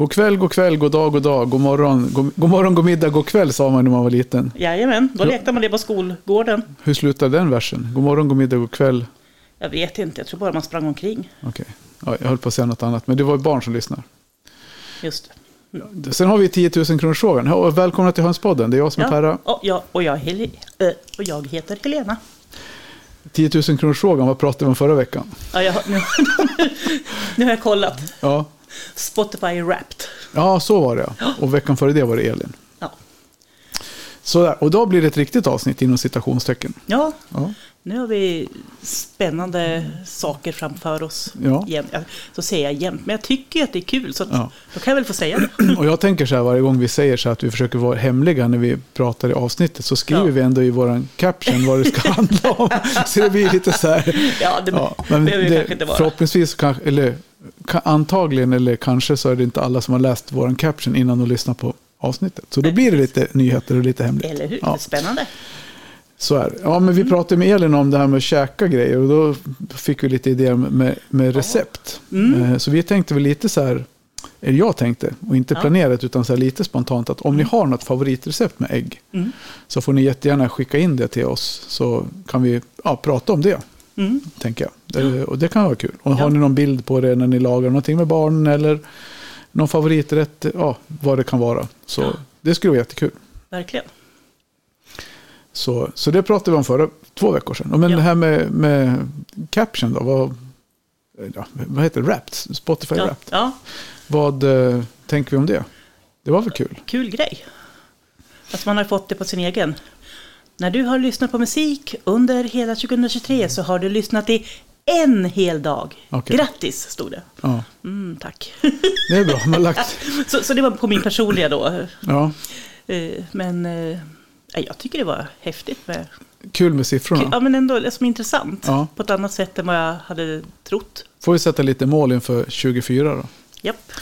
God kväll, god kväll, god dag, god dag, god morgon, god, god morgon, god middag, god kväll sa man när man var liten. Jajamän, då lekte man det på skolgården. Hur slutade den versen? God morgon, god middag, god kväll. Jag vet inte, jag tror bara man sprang omkring. Okej, ja, jag höll på att säga något annat, men det var ju barn som lyssnar. Just det. Sen har vi 10 000 kronors frågan. Ja, Välkomna till Hönspodden, det är jag som är Perra. Och jag, och, jag, och jag heter Helena. 10 000 kronors frågan, vad pratade vi om förra veckan? Ja, jag, nu, nu har jag kollat. Ja, Spotify Wrapped. ja så var det. Och veckan före det var det Elin. Ja. Sådär, och då blir det ett riktigt avsnitt inom citationstecken. ja, Ja. nu har vi spännande saker framför oss. Ja. Jämt. Så säger jag jämt, men jag tycker att det är kul. Så Ja. då kan jag väl få säga det. Och jag tänker så här varje gång vi säger så här att vi försöker vara hemliga när vi pratar i avsnittet så skriver Ja. vi ändå i våran caption vad det ska handla om. Så det blir lite så här. Ja, det Ja, men det kanske inte vara. förhoppningsvis, kanske, eller antagligen eller kanske så är det inte alla som har läst våran caption innan de lyssnar på avsnittet. Så då blir det lite nyheter och lite hemligt. Eller hur? Ja. Spännande. Så är. Ja, men vi pratade med Elin om det här med att käka grejer och då fick vi lite idéer med, med recept. Mm. Eh, Så vi tänkte väl lite så här, eller jag tänkte, och inte Ja. planerat utan så lite spontant att om ni har något favoritrecept med ägg Mm. så får ni jättegärna skicka in det till oss så kan vi ja, prata om det, Mm. tänker jag. Eh, Och det kan vara kul. Och har Ja. ni någon bild på det när ni lagar någonting med barnen eller någon favoriträtt, ja, vad det kan vara. Så Ja. det skulle vara jättekul. Verkligen. Så, så det pratade vi om förra två veckor sedan. Men Ja. det här med, med caption då, vad, ja, vad heter det? Wrapped? Spotify Ja, Wrapped. ja, Vad eh, tänker vi om det? Det var väl kul? kul grej. Att man har fått det på sin egen. När du har lyssnat på musik under hela 2023 så har du lyssnat i en hel dag. Okej. Grattis, stod det. Ja, Mm, tack. det är bra. Man lagt, så, så det var på min personliga då. ja, Eh, Men eh, jag tycker det var häftigt. Med, kul med siffrorna. ja, men ändå liksom intressant. Ja. På ett annat sätt än vad jag hade trott. Får vi sätta lite mål inför 24 då. Japp.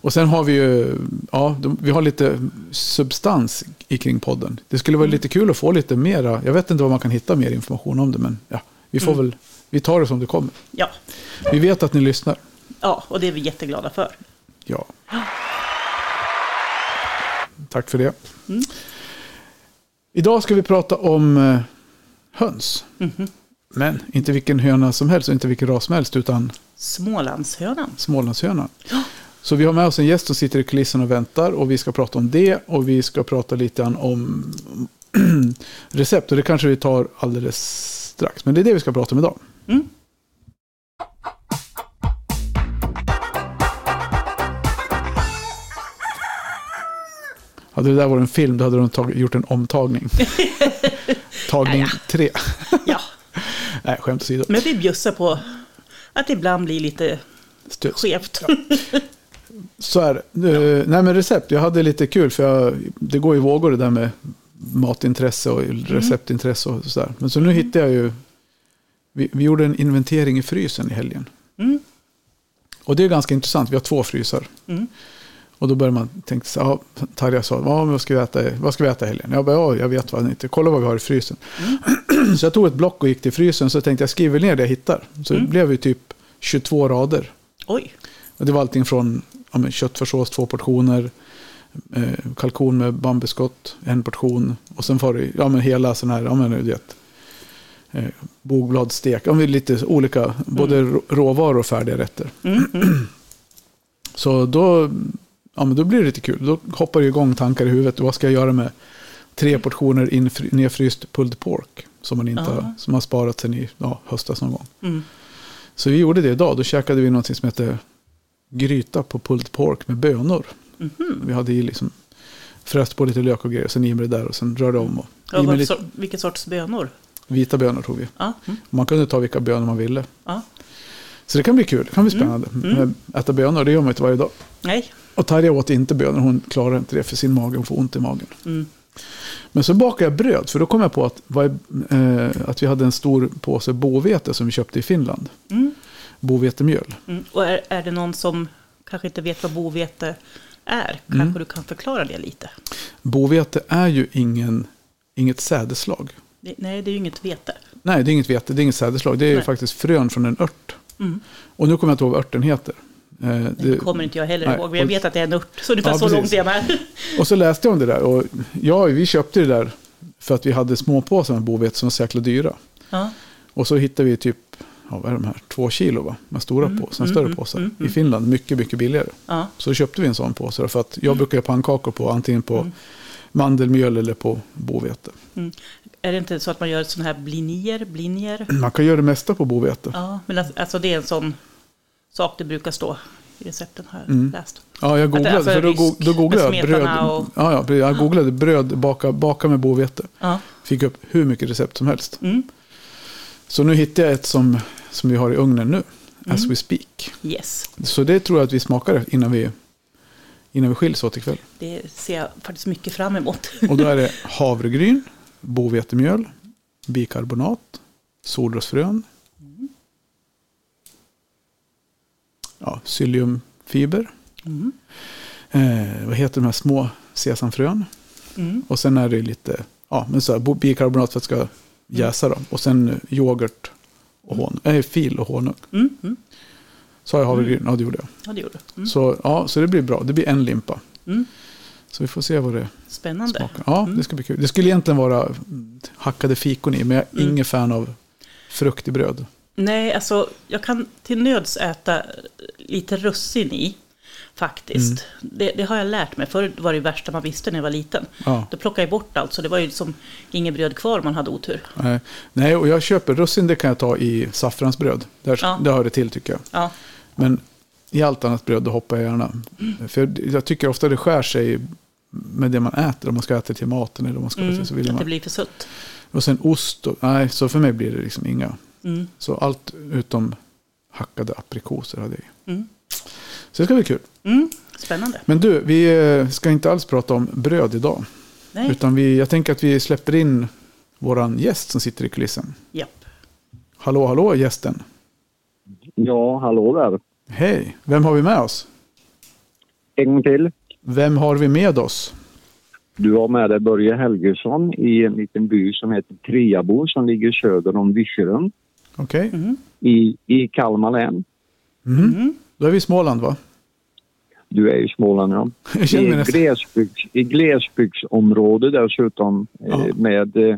Och sen har vi ju, ja, vi har lite substans i kring podden. Det skulle vara lite kul att få lite mera, jag vet inte vad man kan hitta mer information om det, men ja, vi får väl, vi tar det som det kommer. Ja. Vi vet att ni lyssnar. ja, och det är vi jätteglada för. Ja. Tack för det. Mm. Idag ska vi prata om eh, höns. Mhm. Men inte vilken höna som helst och inte vilken ras som helst utan Smålandshönan. Smålandshönan. Så vi har med oss en gäst som sitter i kulissen och väntar och vi ska prata om det och vi ska prata lite grann om recept och det kanske vi tar alldeles strax. Men det är det vi ska prata om idag. Mm. Hade det där varit en film då hade de gjort en omtagning. Tagning Ja, tre. Ja, Nej, skämt åsido. men vi bjussar på att det ibland blir lite Stöd. skevt. Så är det. Eh, Nej men recept, jag hade lite kul för jag, det går i vågor det där med matintresse och receptintresse och sådär. Men så nu hittade jag ju, vi, vi gjorde en inventering i frysen i helgen. Mm. Och det är ganska intressant, vi har två frysar. Mm. Och då börjar man tänka så ja, Tarja sa, ja, vad, ska vi äta, vad ska vi äta i helgen? Jag bara, ja, jag vet vad inte, kolla vad vi har i frysen. så jag tog ett block och gick till frysen, så tänkte jag skriver ner det jag hittar. Så det blev ju typ 22 rader. Oj, Och det var allting från ja, köttfärssås, två portioner, eh, kalkon med bambuskott, en portion. Och sen var det ja, men hela sån här, ja men du vet, eh, bogbladsstek. Ja, men lite olika, både rå- råvaror och färdiga rätter. mm, mm. Så då, ja, men då blir det lite kul. Då hoppar det igång tankar i huvudet. Vad ska jag göra med tre portioner infry- nedfryst pulled pork? Som man inte Ja. har, som har sparat sen i ja, höstas någon gång. Mm. Så vi gjorde det idag. Då käkade vi något som heter gryta på pulled pork med bönor. Mhm. Vi hade i liksom fräst på lite lök och grejer. Sen i med det där och sen rörde om. Och Ja, vad, lite vilken sorts bönor? vita bönor tog vi. Ja, mm. Man kunde ta vilka bönor man ville. ja. Så det kan bli kul. Det kan bli spännande. Mm. Äta bönor, det gör man inte varje dag. Nej. Och Tarja åt inte bönor. Hon klarar inte det för sin mage. Hon får ont i magen. Mm. Men så bakade jag bröd. För då kom jag på att, vad är- eh, att vi hade en stor påse bovete som vi köpte i Finland. Mm. Bovetemjöl. Mm. Och är, är det någon som kanske inte vet vad bovete är? Kanske Mm. du kan förklara det lite? Bovete är ju ingen, inget sädeslag. Det, nej, det är ju inget vete. Nej, det är inget vete, det är inget sädeslag. Det är ju Nej. faktiskt frön från en ört. Mm. Och nu kommer jag inte ihåg vad örten heter. Eh, Det kommer inte jag heller nej, ihåg, men jag vet att det är en ört. Så ungefär Ja, så precis. långt är jag med. Och så läste jag om det där. Och ja, vi köpte det där för att vi hade småpåsar med bovete som var så jäkla dyra. Ja. Och så hittade vi typ, ja, vad är de här, två kilo va? Med stora Mm, påsar, mm, större mm, påsar. mm, I Finland, mycket, mycket billigare. Ja. Så köpte vi en sån påse. För att jag brukar göra pannkakor på antingen på Mm. mandelmjöl eller på bovete. Är det inte så att man gör sådana här blinier? blinier? Man kan göra det mesta på bovete. Ja, men alltså- alltså det är en sån sak det brukar stå i recepten har jag Mm. läst. Ja, jag googlade, alltså för då, då googlade jag bröd. och- Ja, ja, jag googlade bröd baka, baka med bovete. Ja. Fick upp hur mycket recept som helst. Mm. Så nu hittade jag ett som, som vi har i ugnen nu. As Mm. we speak. Yes, Så det tror jag att vi smakar innan vi, innan vi skiljs åt ikväll. det ser jag faktiskt mycket fram emot. Och då är det havregryn, bovetemjöl, bikarbonat, solrosfrön. Ja, psylliumfiber. Mm. Eh, vad heter de här små sesamfrön? Mm. Och sen är det lite ja, men så här, bo- bikarbonat för att det ska jäsa. Då. Och sen yoghurt och honung. Nej, fil och honung. Mm. Mm. Sa jag havregryn? Ja, det gjorde jag. Ja, det gjorde. Mm. Så, ja, så det blir bra. Det blir en limpa. Mm. Så vi får se vad det Spännande. smakar. Ja, Mm. det ska bli kul. Det skulle egentligen vara mm, hackade fikon i, men jag är Mm. ingen fan av frukt i bröd. Nej, alltså jag kan till nöds äta lite russin i. Faktiskt. Mm. Det, det har jag lärt mig. Förr var det värsta man visste när jag var liten. Ja, Då plockade jag bort allt, så det var ju som inget bröd kvar om man hade otur. nej. nej, och jag köper russin, det kan jag ta i saffransbröd. Där, Ja. Det hör det till tycker jag. Ja, Men i allt annat bröd då hoppar jag gärna. För jag, jag tycker ofta det skär sig med det man äter. Om man ska äta till maten eller om man ska äta mm, till så vill att det man. blir för sött. Och sen ost. Och, nej, så för mig blir det liksom inga. Mm. Så allt utom hackade aprikoser hade jag i. Mm. Så det ska bli kul. Mm. Spännande. Men du, vi eh, ska inte alls prata om bröd idag. Nej, Utan vi, jag tänker att vi släpper in våran gäst som sitter i kulissen. japp. Hallå, hallå gästen. Ja, hallå där. Hej, vem har vi med oss? En gång till. Vem har vi med oss? Du har med dig Börje Helgesson i en liten by som heter Triabo som ligger söder om Virserum Okej, Mm. i, i Kalmar län. Mhm. Mm. då är vi i Småland va? Du är i Småland, ja. Jag känner mig I, glesbygds, I glesbygdsområde dessutom Ja. eh, med, eh,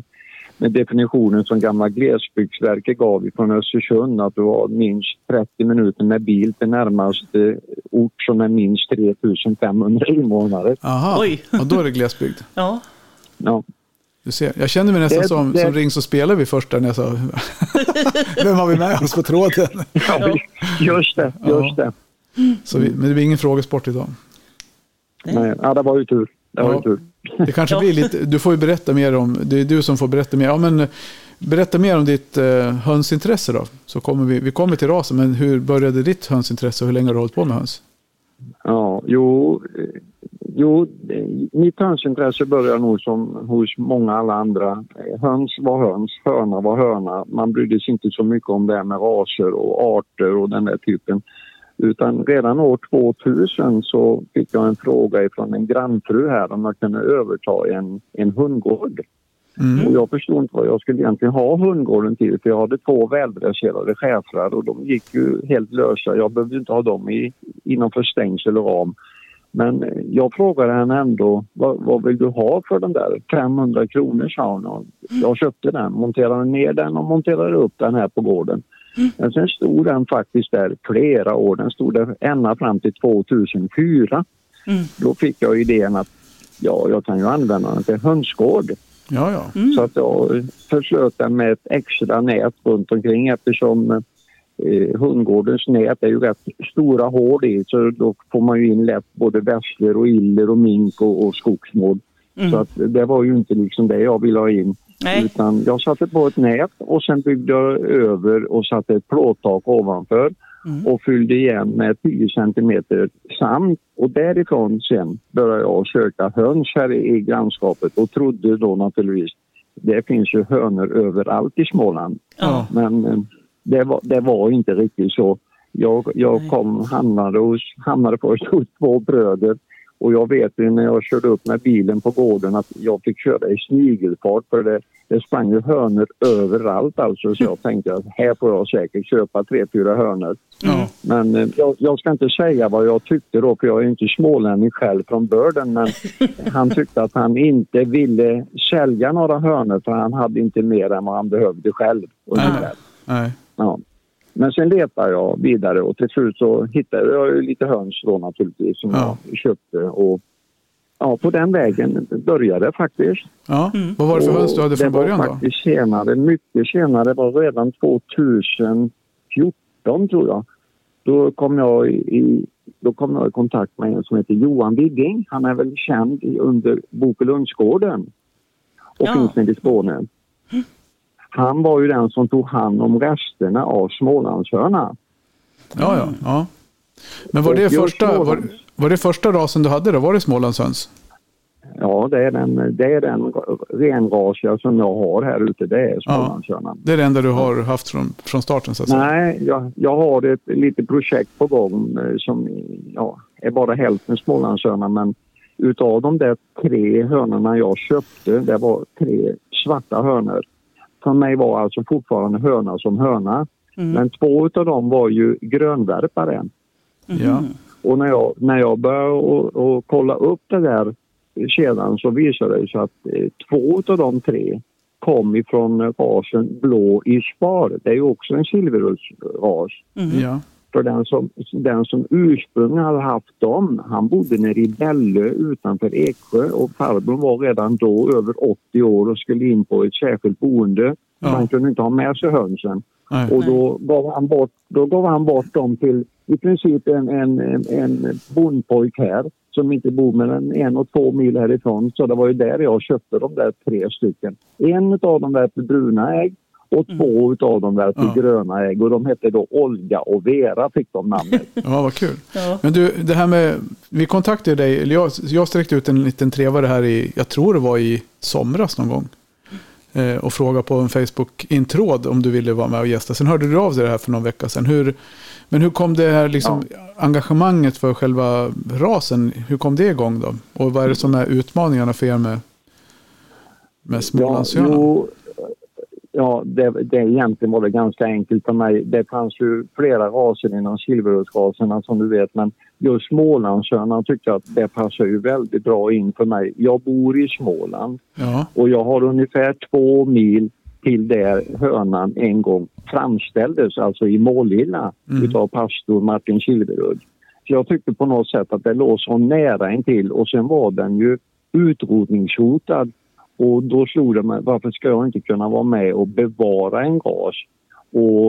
med definitionen som gamla glesbygdsverket gav ifrån Östersund att du har minst 30 minuter med bil till närmaste ort som är minst 3500 invånare. Aha, Oj. och då är det glesbygd. Ja, Ja. Du ser, jag känner mig nästan Det- som, det- som Ring så spelar vi först där när jag sa Vem har vi med oss på tråden? Ja, just det, just det. Så vi, men det blir ingen frågesport idag. Nej, ja, det var ju tur. Det var ju tur. Det kanske blir lite, du får ju berätta mer om, det är du som får berätta mer. Ja, men, berätta mer om ditt eh, hönsintresse då. Så kommer vi, vi kommer till rasen, men hur började ditt hönsintresse och hur länge har du hållit på med höns? Ja, jo, eh, jo, eh, mitt hönsintresse börjar nog som hos många alla andra. Eh, Höns var höns, höna var höna. Man brydde sig inte så mycket om det här med raser och arter och den där typen. Utan redan år 2000 så fick jag en fråga ifrån en grannfru här om jag kunde överta en, en hundgård. Mm. Och jag förstod inte vad jag skulle egentligen ha hundgården till för jag hade två väldresserade schäfrar och de gick ju helt lösa. Jag behövde inte ha dem i, innanför stängsel och ram. Men jag frågade henne ändå, vad, vad vill du ha för den där? 500 kronor sa hon. Jag köpte den, monterade ner den och monterade upp den här på gården. Men sen stod den faktiskt där flera år. Den stod där ända fram till 2004. Mm. Då fick jag idén att ja, jag kan ju använda den till hönsgård. Ja, ja. Mm. Så att jag förslöt den med ett extra nät runt omkring eftersom eh, hundgårdens nät är ju rätt stora hål i så då får man ju in lätt både vässler och iller och mink och, och skogsmård. Mm. Så att det var ju inte liksom det jag ville ha in. Nej. Utan jag satte på ett nät och sen byggde jag över och satte ett plåttak ovanför Mm. och fyllde igen med 10 centimeter sand. Och därifrån sen började jag söka höns här i, grannskapet och trodde då naturligtvis det finns ju hönor överallt i Småland. Ja. Men eh, det var, det var inte riktigt så. Jag, jag kom, hamnade, hos, hamnade först hos två bröder Och jag vet ju när jag körde upp med bilen på gården att jag fick köra i snigelfart för det, det sprang ju hönor överallt alltså. Så jag tänkte att här får jag säkert köpa tre, fyra hönor. Ja. Men eh, jag, jag ska inte säga vad jag tyckte då för jag är ju inte smålänning själv från börden men han tyckte att han inte ville sälja några hönor för han hade inte mer än vad han behövde själv. ungefär. Nej. Ja. Men sen letade jag vidare och till slut så hittade jag ju lite höns då naturligtvis som Ja. jag köpte och ja, på den vägen började det faktiskt. Ja. Mm. Vad var det för höns du hade från början Det då? var faktiskt senare, mycket senare, det var redan 2014 tror jag. Då kom jag i, då kom jag i kontakt med en som heter Johan Wigging. Han är väl känd under Bokelundsgården och Ja. finns nere i Skåne. Han var ju den som tog hand om resterna av Smålandshörna. Ja, ja. ja. Men var det, första, var, var det första rasen du hade då? Var det Smålandshöns? Ja, det är den, det är den renrasiga som jag har här ute. Det är Smålandshörnan. Det är det enda du har haft från, från starten så att säga? Nej, jag, jag har ett litet projekt på gång eh, som ja, är bara hälften Smålandshörna men utav de där tre hönorna jag köpte, det var tre svarta hönor. För mig var alltså fortfarande höna som höna. Mm. Men två utav dem var ju grönvärpare. Ja. Och när jag, när jag började och, och kolla upp det där sedan så visade det sig att eh, två av de tre kom ifrån rasen blå i spar. Det är ju också en silverullsras. Mm. ja. För den som, den som ursprungligen hade haft dem, han bodde nere i Bällö utanför Eksjö och farbrorn var redan då över 80 år och skulle in på ett särskilt boende. Ja. Han kunde inte ha med sig hönsen. Nej. Och då gav han bort, då gav han bort dem till i princip en, en, en, bondpojk här som inte bor mer än en och två mil härifrån. Så det var ju där jag köpte de där tre stycken. En av dem värpte bruna ägg och två av dem värpte Ja. gröna ägg. Och de hette då Olga och Vera fick de namnet. ja, vad kul. Ja. Men du, det här med, vi kontaktade dig, eller jag, jag sträckte ut en liten trevare här i, jag tror det var i somras någon gång. Eh, och frågade på en Facebook-intråd om du ville vara med och gästa. Sen hörde du av dig det här för någon vecka sedan. Hur, men hur kom det här liksom, engagemanget för själva rasen, hur kom det igång då? Och vad är det som är utmaningarna för er med, med Smålandshönan? jo, ja det, det egentligen var det ganska enkelt för mig. Det fanns ju flera raser inom silverullsraserna som du vet men just Smålandshönan tyckte jag att det passar ju väldigt bra in för mig. Jag bor i Småland Ja, och jag har ungefär två mil till där hönan en gång framställdes, alltså i Målilla Mm. utav pastor Martin Silverudd. Så jag tyckte på något sätt att det låg så nära intill och sen var den ju utrotningshotad. Och då slog det mig, varför ska jag inte kunna vara med och bevara en ras? Och,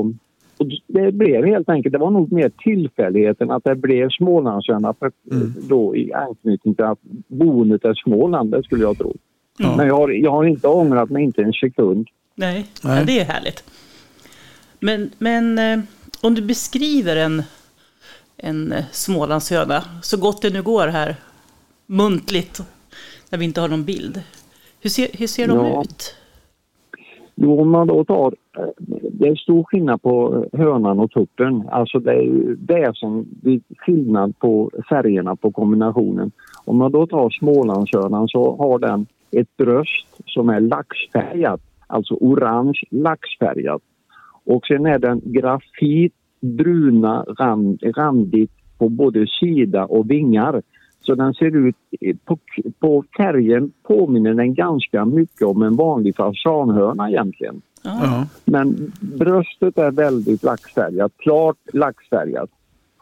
och det blev helt enkelt, det var nog mer tillfälligheten att det blev Smålandshöna för- Mm. då i anknytning till att boendet är Småland, det skulle jag tro. Ja. Men jag har, jag har inte ångrat mig inte en sekund. Nej, Nej. Ja, det är härligt. Men, men eh, om du beskriver en, en eh, Smålandshöna, så gott det nu går här, muntligt, när vi inte har någon bild. Hur ser, hur ser de Ja. ut? Jo, om man då tar... Det är stor skillnad på hönan och tuppen. Alltså det är ju det är skillnad på färgerna på kombinationen. Om man då tar Smålandshörnan så har den ett bröst som är laxfärgat, alltså orange laxfärgat. Och sen är den grafit bruna rand, randigt på både sida och vingar. Så den ser ut, på, på färgen påminner den ganska mycket om en vanlig fasanhörna egentligen. Ja. ja. Men bröstet är väldigt laxfärgat, klart laxfärgat.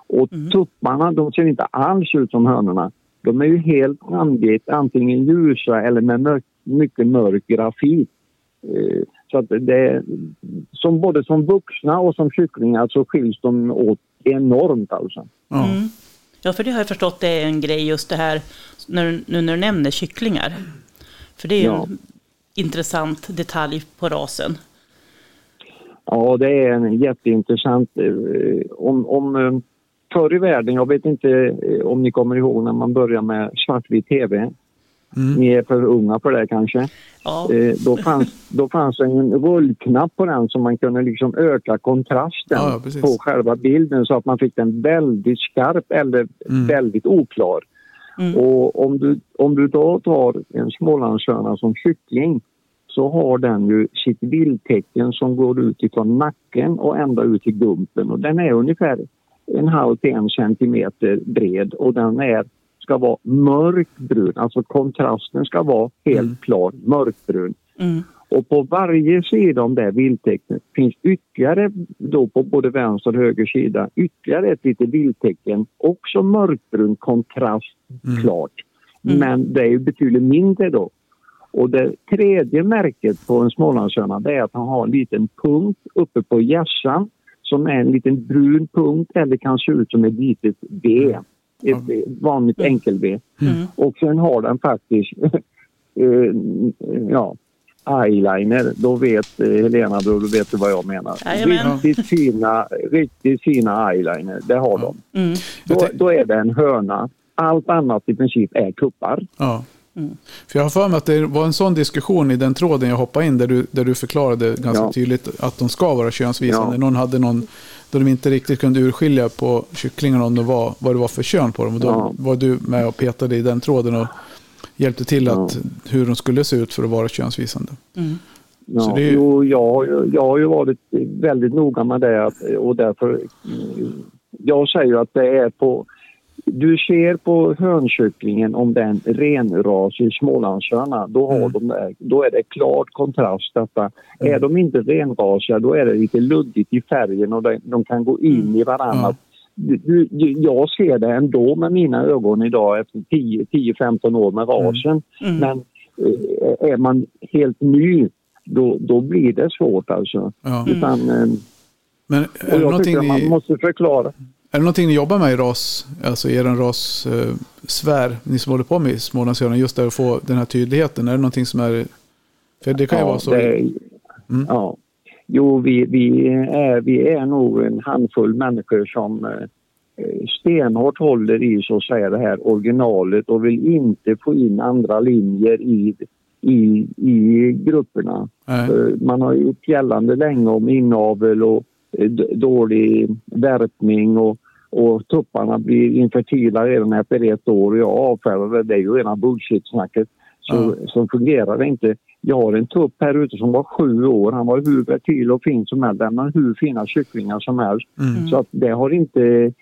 Och tupparna de ser inte alls ut som hönorna. De är ju helt randigt, antingen ljusa eller med mörk, mycket mörk grafit. Eh, Så att det är, som både som vuxna och som kycklingar så skiljs de åt enormt alltså. Mm. Ja, för det har jag förstått det är en grej just det här, när, nu när du nämner kycklingar. För det är ju Ja. en intressant detalj på rasen. Ja, det är en jätteintressant. eh, Om, om, eh, förr i världen, jag vet inte eh, om ni kommer ihåg när man började med svartvit tv. Mm. Ni är för unga för det kanske. Ja, Eh, Då fanns, då fanns det en rullknapp på den så man kunde liksom öka kontrasten Ja, ja, på själva bilden så att man fick den väldigt skarp eller Mm. väldigt oklar. Mm. Och om du, om du då tar en smålandshörna som kyckling så har den ju sitt vildtecken som går ut ifrån nacken och ända ut till gumpen och den är ungefär en halv till en centimeter bred och den är, ska vara mörkbrun, alltså kontrasten ska vara helt Mm. klar mörkbrun. Mm. Och på varje sida om det här vildtecknet finns ytterligare, då på både vänster och höger sida, ytterligare ett litet vildtecken. Också mörkbrun kontrast, Mm. klart. Mm. Men det är ju betydligt mindre då. Och det tredje märket på en smålandshörna det är att han har en liten punkt uppe på hjässan som är en liten brun punkt eller kan se ut som ett litet V. Ett vanligt Mm. enkel-V. Mm. Och sen har den faktiskt eh, ja, eyeliner. Då vet eh, Helena, då vet du vad jag menar. Jajamän. Riktigt fina, riktigt fina eyeliner, det har de. Mm. Då, då är det en höna. Allt annat i princip är kuppar. Ja. Mm. För jag har för mig att det var en sån diskussion i den tråden jag hoppade in där du, där du förklarade ganska Ja. tydligt att de ska vara könsvisande. Ja. Någon hade någon då de inte riktigt kunde urskilja på kycklingarna om det var, vad det var för kön på dem. Och då Ja. var du med och petade i den tråden och hjälpte till att hur de skulle se ut för att vara könsvisande. Mm. Ja, Så det är- jo, jag, har ju- jag har ju varit väldigt noga med det och därför... Jag säger ju att det är på... Du ser på hönkycklingen om det är en renrasig smålandshörna, då, har Mm. de då är det klart kontrast detta. Är de inte renrasiga då är det lite luddigt i färgen och de, de kan gå in i varandra. Du, jag ser det ändå med mina ögon idag efter 10 10-15 år med rasen. Mm. Men eh, är man helt ny då, då blir det svårt alltså. Ja. Utan, eh, Men och jag tycker att man ni, måste förklara. Är det någonting ni jobbar med i ras, alltså er ras eh, svär, ni som håller på med Smålandshörnan, just där att få den här tydligheten? Är det någonting som är, för det kan ju vara så. det, Mm. ja. Jo, vi, vi, är, vi är nog en handfull människor som eh, stenhårt håller i så att säga det här originalet och vill inte få in andra linjer i, i, i grupperna. Nej. Eh, Man har gjort gällande länge om inavel och dålig värpning och, och tupparna blir infertila redan efter ett år. Jag avfärdar det. Är ju rena bullshit-snacket. Så, så fungerar det inte. Jag har en tupp här ute som var sju år. Han var hur fertil och fin som helst. Har hur fina kycklingar som helst. Mm. Så att det har inte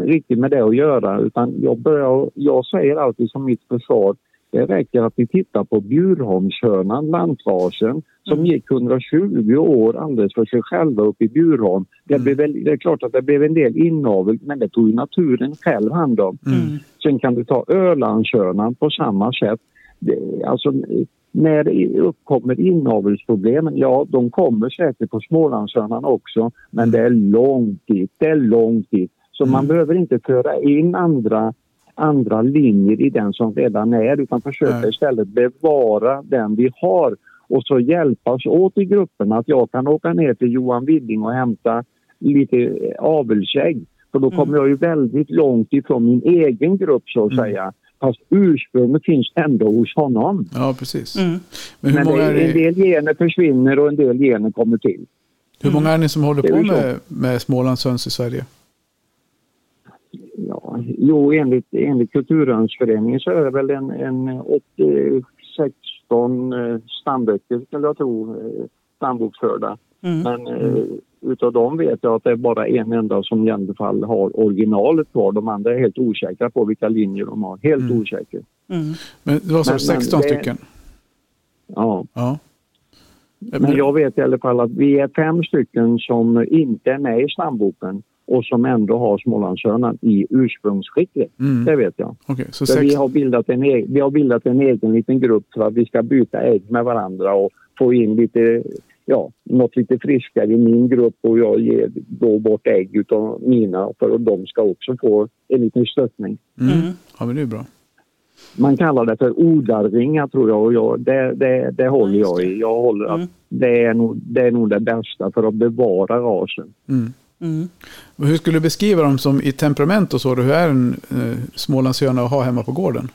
riktigt med det att göra. Utan jag, börjar, jag säger alltid som mitt försvar det räcker att vi tittar på Bjurholmshörnan, lantrasen, som Mm. gick 120 år alldeles för sig själva uppe i Bjurholm. Det, Mm. blev väl, det är klart att det blev en del inavel, men det tog ju naturen själv hand om. Mm. Mm. Sen kan du ta Ölandshörnan på samma sätt. Det, alltså, när det uppkommer inavelsproblemen, ja de kommer säkert på Smålandshörnan också, men det är långt dit. Det är långt dit. Så man Mm. behöver inte föra in andra, andra linjer i den som redan är utan försöka Nej. istället bevara den vi har och så hjälpas åt i grupperna. Att jag kan åka ner till Johan Widding och hämta lite avelsägg. För då Mm. kommer jag ju väldigt långt ifrån min egen grupp så att Mm. säga. Fast ursprunget finns ändå hos honom. Ja, precis. Mm. Men hur Men många, är det, en del gener försvinner och en del gener kommer till. hur många är ni som håller på med, med Smålandshöns i Sverige? Jo, enligt, enligt Kulturhönsföreningen så är det väl en, en 80, 16 eh, stamböcker skulle jag tro, eh, stambokförda. Mm. Men eh, utav dem vet jag att det är bara en enda som i alla fall har originalet kvar. De andra är helt osäkra på vilka linjer de har. Helt Mm. osäkra. Mm. Men det var så Men- men 16 det- stycken? Ja. Ja. Men jag vet i alla fall att vi är fem stycken som inte är med i stamboken och som ändå har Smålandshörnan i ursprungsskicket. Mm. Det vet jag. Okej, så Så vi, sex, har bildat en e- vi har bildat en egen liten grupp för att vi ska byta ägg med varandra och få in lite, ja, något lite friskare i min grupp och jag ger då bort ägg utav mina för att de ska också få en liten stöttning. mm. Mm. Ja, men det är bra. Man kallar det för odlarringar tror jag och jag, det, det, det håller jag i. Jag håller Mm. att det är, nog, det är nog det bästa för att bevara rasen. Mm. Mm. Hur skulle du beskriva dem som i temperament och så? Hur är en eh, Smålandshöna att ha hemma på gården?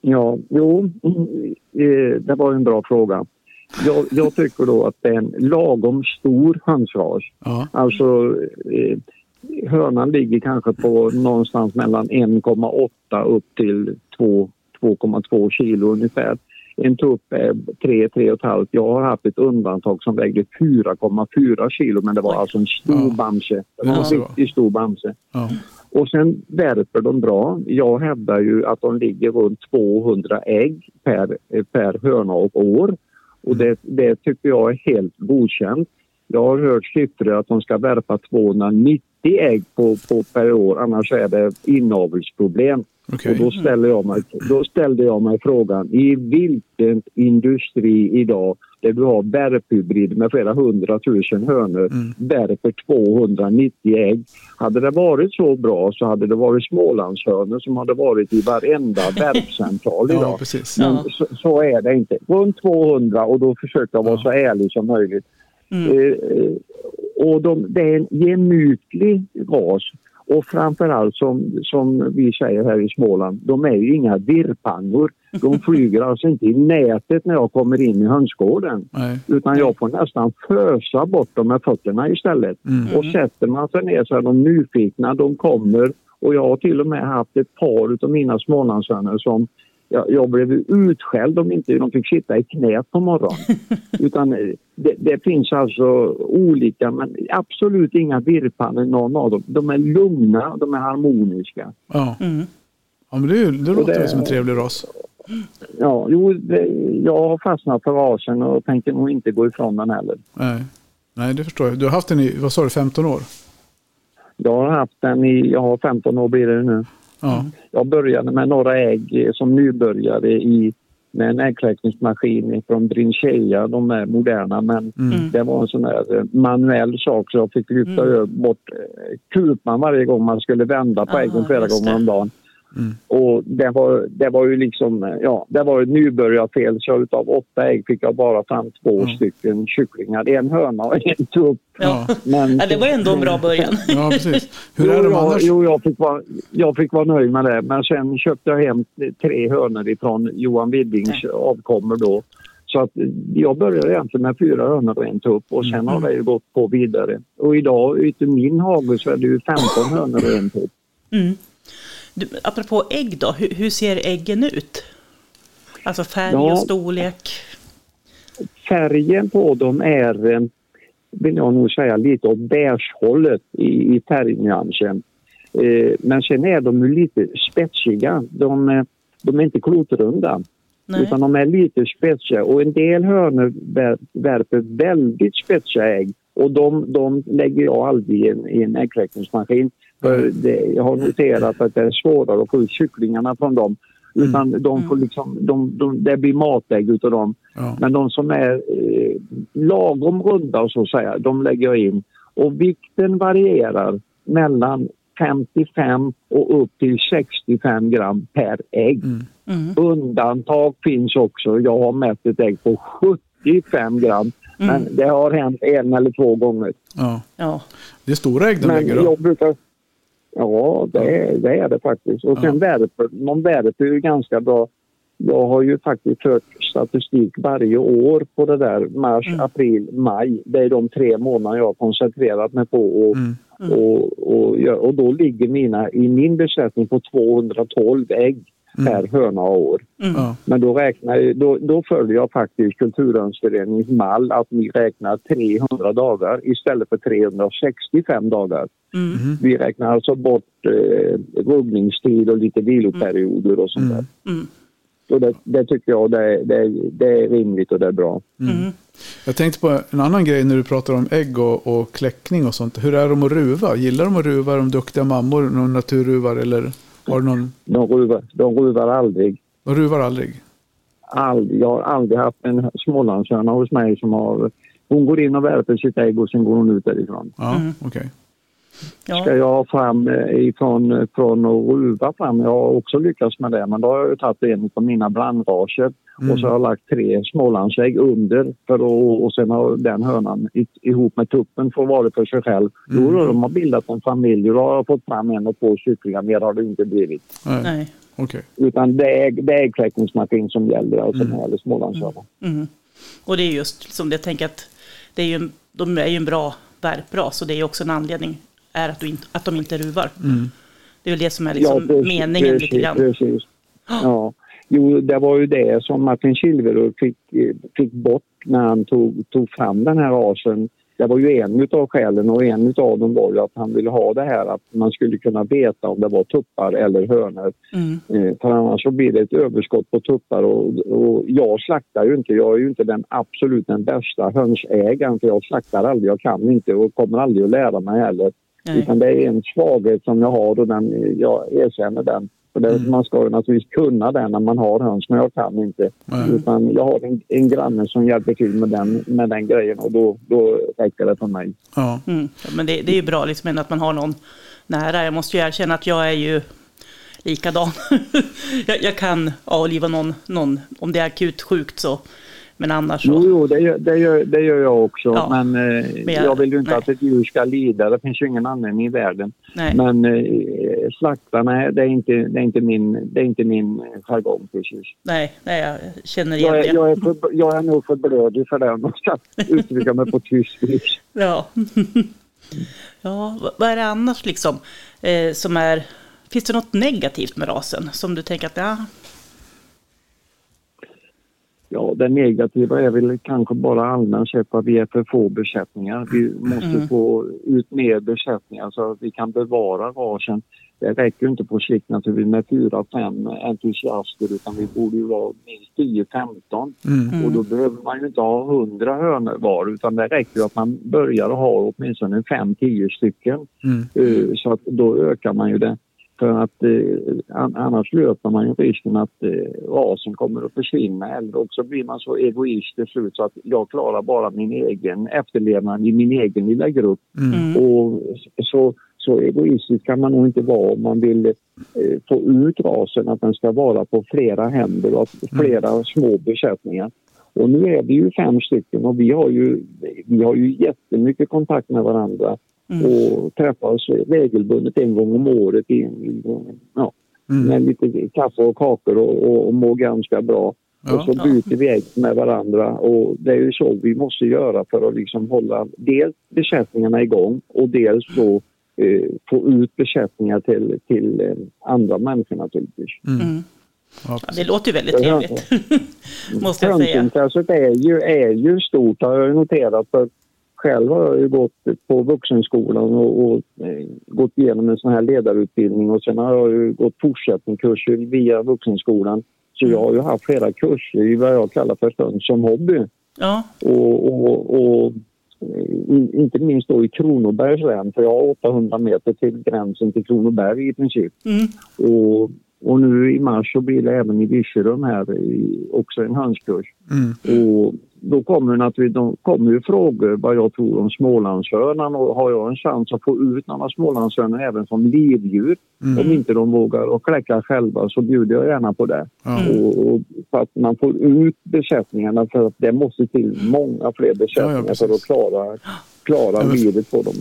Ja, jo, eh, det var en bra fråga. Jag, jag tycker då att det är en lagom stor hönsras. Ja. Alltså, eh, hönan ligger kanske på någonstans mellan 1,8 upp till 2,2 kilo ungefär. En tupp är 3-3,5. Jag har haft ett undantag som vägde 4,4 kilo men det var alltså en stor Ja. bamse. Det var en riktigt stor bamse. Ja. Och sen värper de bra. Jag hävdar ju att de ligger runt 200 ägg per, per höna och år. Och det, det tycker jag är helt godkänt. Jag har hört siffror att de ska värpa 290 ägg på, på per år annars är det inavelsproblem. Okej. Och då, ställer jag mig, då ställde jag mig frågan i vilken industri idag där du har värphybrid med flera hundratusen hönor Mm. värper 290 ägg. Hade det varit så bra så hade det varit Smålandshönor som hade varit i varenda värpcentral Ja, idag. precis. Men Ja. så, så är det inte. Runt 200 och då försöker jag vara Ja. så ärlig som möjligt. Mm. Eh, eh, och de, det är en gemytlig ras. Och framförallt som, som vi säger här i Småland, de är ju inga virrpannor. De flyger alltså inte i nätet när jag kommer in i hönsgården. Nej. Utan jag får nästan fösa bort dem med fötterna istället. Mm. Och sätter man sig ner så är de nyfikna, de kommer. Och jag har till och med haft ett par av mina Smålandshönor som jag, jag blev utskälld om inte de fick sitta i knät på morgonen. Utan eh, det, det finns alltså olika, men absolut inga virrpannor någon av dem. De är lugna, de är harmoniska. Ja. Mm. ja, men det, är ju- det låter det- som en trevlig ras. Ja, jo, det, jag har fastnat för rasen och tänker nog inte gå ifrån den heller. Nej. Nej, det förstår jag. Du har haft den i, vad sa du, 15 år? Jag har haft den i, jag har 15 år blir det nu. Ja. Jag började med några ägg som nybörjare i, med en äggkläckningsmaskin från Brincheia. De är moderna men Mm. det var en sån där eh, manuell sak så jag fick lyfta Mm. bort eh, kupan varje gång man skulle vända på Ah, äggen flera gånger om dagen. Mm. Och det var, det var ju liksom, ja, det var ett nybörjarfel så utav åtta ägg fick jag bara fram två Mm. stycken kycklingar. En höna och en tupp. Ja. Men, ja, det var ändå en bra början. ja, precis. Hur jo, är de annars? Jo, jag fick, vara, jag fick vara nöjd med det. Men sen köpte jag hem tre hönor ifrån Johan Widdings avkommor då. Så att jag började egentligen med fyra hönor och en tupp och sen har det ju gått på vidare. Och idag ute i min hage så är det ju 15 hönor och en tupp. Mm. Du, apropå ägg då, hur, hur ser äggen ut? Alltså färg Ja. och storlek? Färgen på dem är, eh, vill jag nog säga, lite åt beigehållet i, i färgnyansen. Eh, men sen är de lite spetsiga. De, eh, de är inte klotrunda. Nej. Utan de är lite spetsiga och en del hönor vär- värper väldigt spetsiga ägg. Och de, de lägger jag aldrig i en, i en äggkläckningsmaskin. För det, jag har noterat att det är svårare att få ut kycklingarna från dem. Utan de får liksom, de, de, det blir matägg utav dem. Ja. Men de som är eh, lagom runda och så att säga, de lägger jag in. Och vikten varierar mellan 55 och upp till 65 gram per ägg. Mm. Mm. Undantag finns också. Jag har mätt ett ägg på 75 gram. Mm. Men det har hänt en eller två gånger. Ja. Ja. Det är stora ägg de Men lägger då. Ja, det är, det är det faktiskt. Och sen värper, de värper ju ganska bra. Jag har ju faktiskt fört statistik varje år på det där. Mars, Mm. april, maj. Det är de tre månader jag har koncentrerat mig på. Och, Mm. och, och, gör- och då ligger mina i min besättning på 212 ägg per höna och år. Mm. Men då, räknar, då, då följer jag faktiskt Kulturarvsföreningens mall att vi räknar 300 dagar istället för 365 dagar. Mm. Vi räknar alltså bort eh, ruggningstid och lite viloperioder och sånt där. Mm. Och det, det tycker jag det, det, det är rimligt och det är bra. Mm. Jag tänkte på en annan grej när du pratar om ägg och, och kläckning och sånt. Hur är de att ruva? Gillar de att ruva? Är de duktiga mammor? Någon naturruvar? Eller har du någon? De ruvar, de ruvar aldrig. De ruvar aldrig? aldrig. Jag har aldrig haft en smålandshöna hos mig som har... Hon går in och värper sitt ägg och sen går hon ut därifrån. Ja, okej. Ja. Ska jag ha fram eh, ifrån från att ruva fram, jag har också lyckats med det, men då har jag ju tagit en av mina blandraser och så har jag lagt tre smålandsägg under för att, och sen har den hönan i- ihop med tuppen får vara för sig själv. Jo, då, de har bildat en familj och då har jag fått fram en och två kycklingar, mer har det inte blivit. Nej, Nej. okej. Utan det är, det är äggkläckningsmaskin som gäller alltså när det gäller smålandshönan. Mm. Och det är just som det jag tänker att det är ju, en- de är ju en bra värpras och det är också en anledning är att, inte, att de inte ruvar. Mm. Det är väl det som är liksom precis, meningen precis, lite grann. Precis. Ja. Jo, det var ju det som Martin Kilverud fick, fick bort när han tog, tog fram den här rasen. Det var ju en utav skälen och en utav dem var ju att han ville ha det här att man skulle kunna veta om det var tuppar eller hönor. Mm. Eh, För annars så blir det ett överskott på tuppar och, och jag slaktar ju inte. Jag är ju inte den absolut den bästa hönsägaren för jag slaktar aldrig. Jag kan inte och kommer aldrig att lära mig heller. Nej. Utan det är en svaghet som jag har och den, jag erkänner den. För det, Mm. Man ska ju naturligtvis kunna det när man har höns, men jag kan inte. Nej. Utan jag har en, en granne som hjälper till med den, med den grejen och då, då räcker det för mig. Ja. Mm. Ja, men det, det är ju bra liksom att man har någon nära. Jag måste ju erkänna att jag är ju likadan. jag, jag kan avliva någon, någon, om det är akut sjukt så. Men annars så. Jo, jo det, gör, det, gör, det gör jag också. Ja. Men, eh, Men jag- jag, vill ju inte nej. att ett djur ska lida. Det finns ju ingen anledning i världen. Nej. Men eh, slakta, nej, det är inte, det är inte min, det är inte min jargong precis. Nej, nej, jag känner igen Jag är, det. jag, är för, jag är nog för blödig för det om jag ska uttrycka mig på tysk vis. Ja. ja, vad- vad är det annars liksom eh, som är... Finns det något negativt med rasen som du tänker att ja, Ja, det negativa är väl kanske bara allmänt sett att vi är för få besättningar. Vi måste Mm. få ut mer besättningar så att vi kan bevara rasen. Det räcker ju inte på sikt naturligtvis med fyra, fem entusiaster utan vi borde ju vara minst 10-15. Mm. Och då behöver man ju inte ha 100 hönor var utan det räcker ju att man börjar ha åtminstone 5-10 stycken. Mm. Eh, Så att då ökar man ju det. För att eh, an- annars löper man ju risken att eh, rasen kommer att försvinna eller också blir man så egoist till slut så att jag klarar bara min egen efterlevnad i min egen lilla grupp. Mm. mm, Och så, så egoistisk kan man nog inte vara om man vill eh, få ut rasen att den ska vara på flera händer och flera små besättningar. Och nu är vi ju fem stycken och vi har ju, vi har ju jättemycket kontakt med varandra Mm. och träffas regelbundet en gång om året i, i, ja, Mm. med lite kaffe och kakor och, och, och mår ganska bra. Ja. Och så byter vi ägg med varandra och det är ju så vi måste göra för att liksom hålla dels besättningarna igång och dels då eh, få ut besättningar till, till eh, andra människor naturligtvis. Mm. mm. Ja, det låter ju väldigt trevligt. Måste jag säga. Hönsintresset är ju, är ju stort har jag noterat. För själv har jag ju gått på vuxenskolan och, och eh, gått igenom en sån här ledarutbildning och sen har jag ju gått fortsättningskurser via vuxenskolan. Så jag har ju haft flera kurser i vad jag kallar för höns som hobby. Ja, Och, och, och eh, inte minst då i Kronobergs län för jag har 800 meter till gränsen till Kronoberg i princip. mm. Och, och nu i mars så blir det även i Virserum här i, också en hönskurs. Mm. Och då kommer, naturligtvis, de kommer ju frågor vad jag tror om Smålandshörnan och har jag en chans att få ut några Smålandshörnor även som livdjur Mm. om inte de vågar och kläcka själva så bjuder jag gärna på det. Ja. Och, och för att man får ut besättningarna för att det måste till många fler Ja, besättningar ja, för att klara, klara Ja, livet på dem.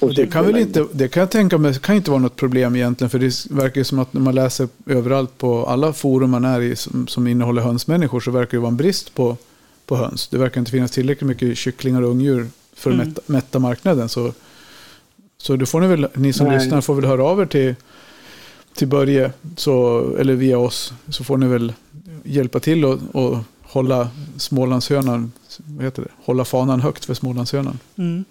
På det kan väl inte, det kan jag tänka mig, kan inte vara något problem egentligen. För det verkar som att när man läser överallt på alla forum man är i som, som innehåller hönsmänniskor så verkar det vara en brist på, på höns. Det verkar inte finnas tillräckligt mycket kycklingar och ungdjur för att Mm. mätta, mätta marknaden. Så, så då får ni väl, ni som Nej. lyssnar får väl höra av er till, till Börje, så, eller via oss, så får ni väl hjälpa till och, och hålla Smålandshönan, vad heter det, hålla fanan högt för Smålandshönan. Mm.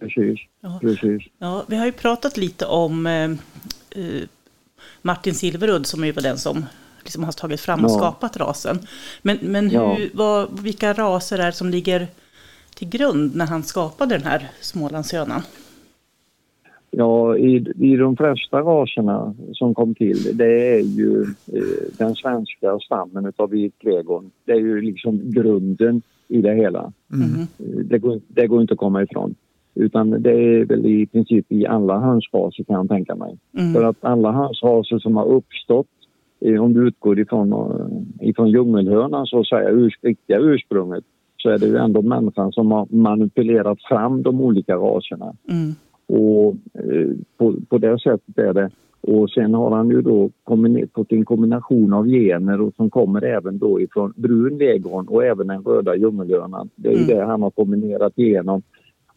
Precis, Ja. precis. Ja, vi har ju pratat lite om eh, eh, Martin Silverudd som är ju den som liksom har tagit fram och Ja. skapat rasen. Men, men hur, Ja. vad, vilka raser är det som ligger till grund när han skapade den här Smålandshönan? Ja, i, i de flesta raserna som kom till, det är ju eh, den svenska stammen utav vitklegon. Det är ju liksom grunden i det hela. Mm. Mhm. Eh, Det går, det går inte att komma ifrån. Utan det är väl i princip i alla hönsraser kan jag tänka mig. Mm. För att alla hönsraser som har uppstått, om du utgår ifrån, eh, ifrån djungelhönan så att säga, urs, riktiga ursprunget, så är det ju ändå människan som har manipulerat fram de olika raserna. Mm. Och eh, på, på det sättet är det. Och sen har han ju då fått en kombination av gener och som kommer även då ifrån brun leghorn och även den röda djungelhönan. Det är ju Mm. det han har kombinerat igenom.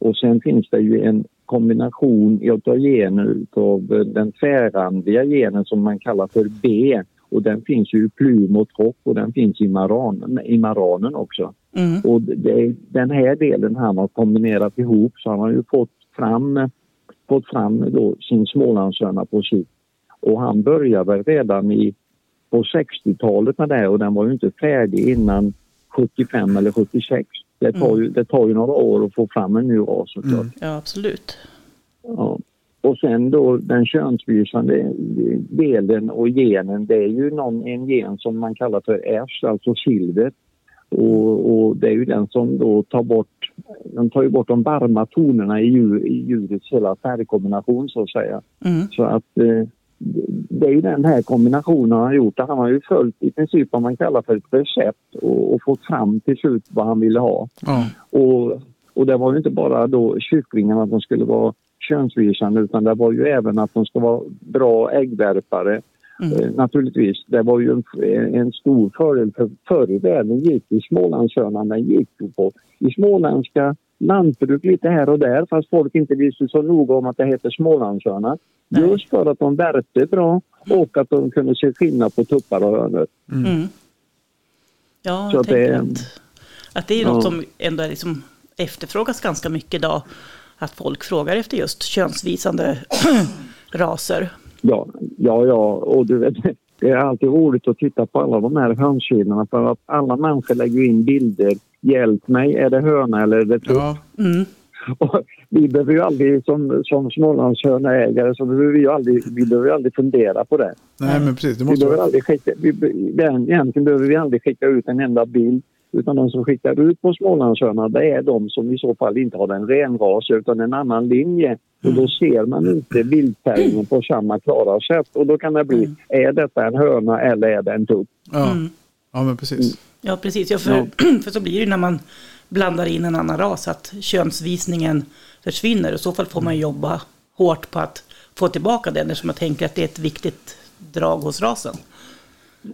Och sen finns det ju en kombination av gener av den tvärrandiga genen som man kallar för B. Och den finns ju i plym och tropp och den finns i maranen, i maranen också. Mm. Och det, den här delen han har kombinerat ihop så han har ju fått fram, fått fram då sin Smålandshörna på sikt. Och han började väl redan i, på 60-talet med det och den var ju inte färdig innan 75 eller 76. Det tar, ju, det tar ju några år att få fram en ny ras såklart. Mm. Ja, absolut. Ja. Och sen då den könsvisande delen och genen, det är ju någon, en gen som man kallar för S, alltså silver. Och, och, det är ju den som då tar bort, den tar ju bort de varma tonerna i, djur, i djurets hela färgkombination så att säga. Mm. Så att eh, det är ju den här kombinationen han har gjort. Han har ju följt i princip vad man kallar för ett recept och, och fått fram till slut vad han ville ha. Ja. Och, och det var ju inte bara då kycklingarna att de skulle vara könsvisande utan det var ju även att de ska vara bra äggvärpare. Mm. Eh, naturligtvis, det var ju en, en stor fördel för förr i världen gick i Smålandshörnan, den gick ju på i småländska lantbruk lite här och där fast folk inte visste så noga om att det heter Smålandshörna. Nej. Just för att de värpte bra och att de kunde se skillnad på tuppar och hönor. Mm. Ja, Så jag det tänker är- att, att det är Ja. något som ändå är liksom efterfrågas ganska mycket idag. Att folk frågar efter just könsvisande raser. Ja, ja, ja. Och du vet, det är alltid roligt att titta på alla de här hönskillarna för att alla människor lägger in bilder. Hjälp mig, är det höna eller är det tupp? Ja. Mm. Och vi behöver ju aldrig, som, som Smålandshörneägare, så behöver vi ju aldrig, vi behöver ju aldrig fundera på det. Nej, men precis. Det Vi måste behöver vara... aldrig skicka, vi, egentligen behöver vi aldrig skicka ut en enda bild. Utan de som skickar ut på Smålandshörna det är de som i så fall inte har en renras utan en annan linje. Och då ser man inte bildfärgen på samma klara sätt. Och då kan det bli, är detta en höna eller är det en tupp? Ja. Mm. ja, men precis. Ja, precis. Ja, för, för så blir det när man blandar in en annan ras, att könsvisningen försvinner. I så fall får man jobba hårt på att få tillbaka den, eftersom jag tänker att det är ett viktigt drag hos rasen.